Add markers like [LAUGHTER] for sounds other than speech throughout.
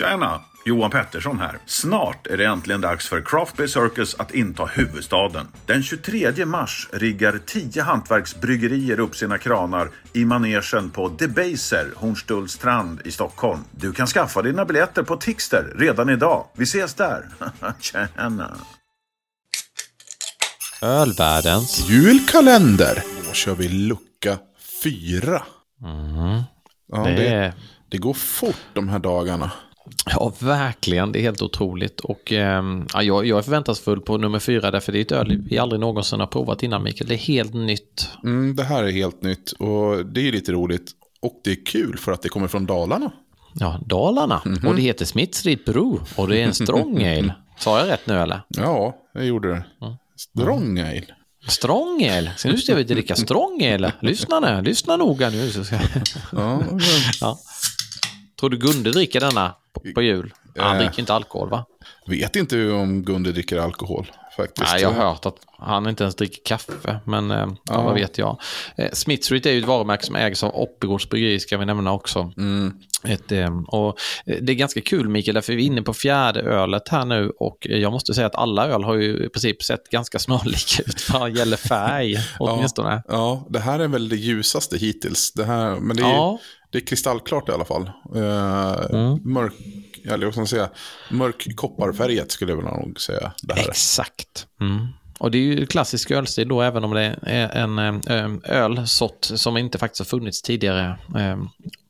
Tjena! Johan Pettersson här. Snart är det äntligen dags för Craft Beer Circus att inta huvudstaden. Den 23 mars riggar 10 hantverksbryggerier upp sina kranar i manegen på Debaser, Hornstullstrand i Stockholm. Du kan skaffa dina biljetter på Tixter redan idag. Vi ses där! [LAUGHS] Tjena! Ölvärldens. Julkalender! Då kör vi lucka fyra. Ja, Det det går fort de här dagarna. Ja, verkligen. Det är helt otroligt. Och ja, jag, jag är förväntansfull på nummer fyra, därför det är ett öl vi aldrig någonsin har provat innan, Mikael. Det är helt nytt. Mm, det här är helt nytt och det är lite roligt. Och det är kul för att det kommer från Dalarna. Ja, Dalarna. Och det heter Smith Street Brew. Och det är en strong [LAUGHS] ale. Sa jag rätt nu eller? Ja, jag gjorde det. Strong ale. Strong ale. Så nu ska vi dricka strong ale. Lyssna nu. Lyssna noga nu. Ja, ja. Tror du Gunde dricker denna på, på jul? Han Eh. dricker inte alkohol va? vet inte om Gunde dricker alkohol faktiskt. Nej, jag har hört att han inte ens dricker kaffe, men eh, ja. Ja. vad vet jag. Eh, Smith Street är ju ett varumärke som ägs av Oppigårds bryggeri, ska vi nämna också. Mm. Ett, eh, och eh, det är ganska kul, Mikael, därför vi är inne på fjärde ölet här nu och eh, jag måste säga att alla öl har ju i princip sett ganska snarlika ut vad gäller färg, [LAUGHS] åtminstone. Ja, det här är väl det ljusaste hittills. Det här, men det är, Ja, det är kristallklart i alla fall. Eh, Mm. Mörk, eller vad ska man säga, mörk kopparfärgat skulle jag nog säga. Det här. är. exakt. Mm. Och det är ju klassisk ölstil då, även om det är en eh, ölsort som inte faktiskt har funnits tidigare eh,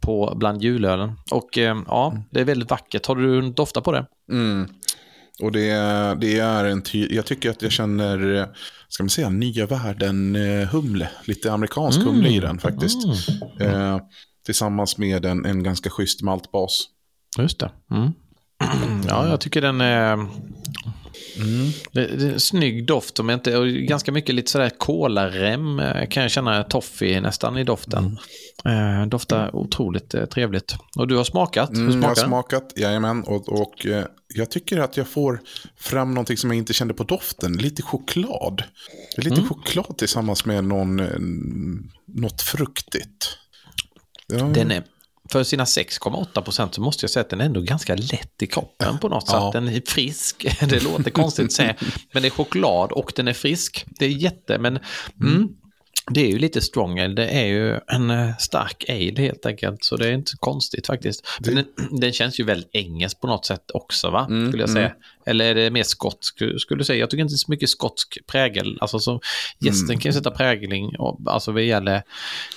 på bland julölen. Och eh, ja, det är väldigt vackert. Har du doftat på det? Mm. Och det, är- det är en ty- jag tycker att jag känner, eh, ska man säga, nya världen eh, humle. Lite amerikansk Mm. humle i den faktiskt. Eh, tillsammans med en, en ganska schysst maltbas. Just det. Mm. [CLEARS THROAT] Ja, jag tycker den är... Det, det är en snygg doft, om inte, och ganska mycket lite sådär kolarem eh, kan jag känna toffee nästan i doften. Eh, doftar otroligt eh, trevligt. Och du har smakat? Mm, jag har smakat, jajamän. Och, och eh, jag tycker att jag får fram någonting som jag inte kände på doften. Lite choklad. Är Mm. Lite choklad tillsammans med någon, eh, något fruktigt. Ja, Den är, för sina 6,8 procent så måste jag säga att den är ändå ganska lätt i kroppen på något Ja. sätt. Den är frisk, [LAUGHS] det låter konstigt att säga, men det är choklad och den är frisk. Det är jätte, men mm. Det är ju lite strong ale. Det är ju en eh, stark ale helt enkelt, så det är inte konstigt faktiskt. Men den, [CLEARS THROAT] den känns ju väldigt engelsk på något sätt också, va? Mm, skulle jag säga. Eller är det mer skotsk, skulle du säga? Jag tycker inte så mycket skotsk prägel. Alltså så, gästen kan ju sätta prägling, och, alltså vad gäller...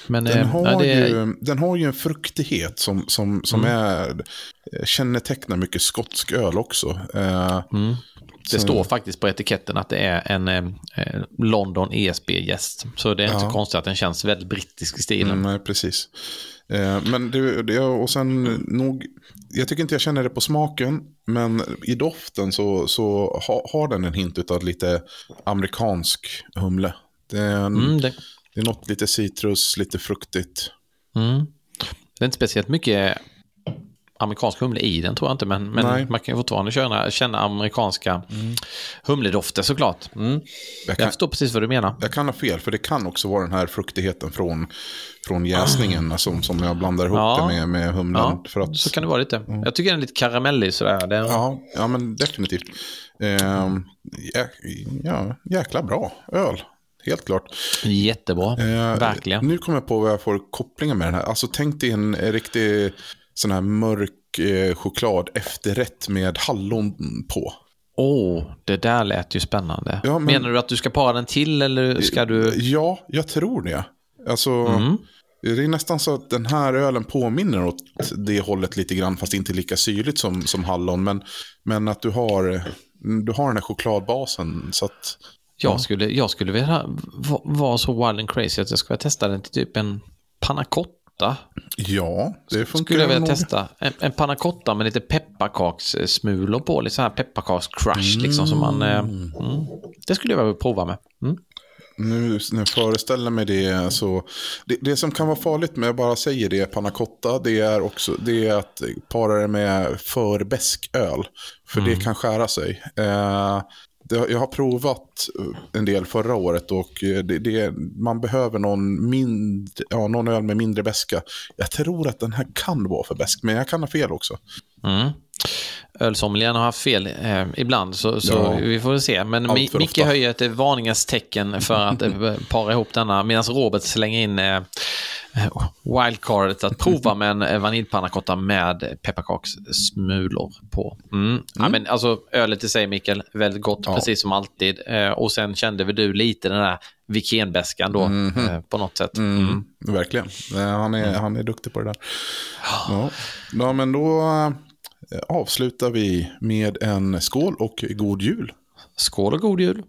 Men Den eh, har, ja, det är, ju, den har ju en fruktighet som, som, som är, eh, kännetecknar mycket skotsk öl också. Eh, Mm. Det Så- står faktiskt på etiketten att det är en eh, London ESB-gäst. Så det är inte Ja. så konstigt att den känns väldigt brittisk i stilen. Mm, nej, precis. Eh, men det, det, och sen nog, jag tycker inte jag känner det på smaken, men i doften så, så ha, har den en hint av lite amerikansk humle. Det är, en, Mm, det, det är något lite citrus, lite fruktigt. mm. det är inte speciellt mycket amerikansk humle i den tror jag inte, men, men man kan fortfarande känna, känna amerikanska humledofter såklart. Mm. Jag Jag kan, förstår precis vad du menar. jag kan ha fel, för det kan också vara den här fruktigheten från, från jäsningen som, som jag blandar ihop Ja. det med, med humlen. Ja, för att, Så kan det vara lite. Jag tycker den är lite karamellig sådär. Den, ja, ja, men definitivt. Eh, jä, ja, jäkla bra öl, helt klart. Jättebra, Eh, verkligen. Nu kommer jag på vad jag får kopplingar med den här. Alltså tänk dig en riktig sån här mörk eh, choklad efterrätt med hallon på. Åh, det där lät ju spännande. Ja, men- Menar du att du ska para den till eller ska du... Ja, jag tror det. Alltså, Mm. det är nästan så att den här ölen påminner åt det hållet lite grann, fast inte lika syrligt som, som hallon. Men, men att du har, du har den här chokladbasen. Så att, Jag skulle, jag skulle vilja va- vara så wild and crazy att jag skulle testa den till typ en panna cotta. ja, det funkar Skulle jag vilja nog. testa. En, en panna cotta med lite pepparkakssmulor på. Lite så här pepparkakscrush liksom som man... Eh, mm. Det skulle jag vilja prova med. Mm. Nu jag föreställer mig det så... Det, det som kan vara farligt med, jag bara säger det, panna cotta, det är också det är att para det med för besk öl. För det kan skära sig. Eh, jag har provat en del förra året och eh, det, det, man behöver någon, mindre, ja, någon öl med mindre beska. Jag tror att den här kan vara för besk, men jag kan ha fel också. Mm. ölsommelieren har haft fel eh, ibland, så, så Ja. vi får se. Men Mi- Micke ofta. höjer ett varningens tecken för att eh, para ihop denna, medan Robert slänger in eh, eh, wildcardet att prova [LAUGHS] med en eh, vaniljpannacotta med pepparkakssmulor på. Mm. Ja, men alltså, ölet i sig, Mikael, väldigt gott, Ja. precis som alltid. Eh, och sen kände väl du lite den där vikenbäskan då, eh, på något sätt. Mm. Mm, verkligen. Eh, Han är, han är duktig på det där. Ja, ja men då eh, avslutar vi med en skål och god jul. Skål och god jul!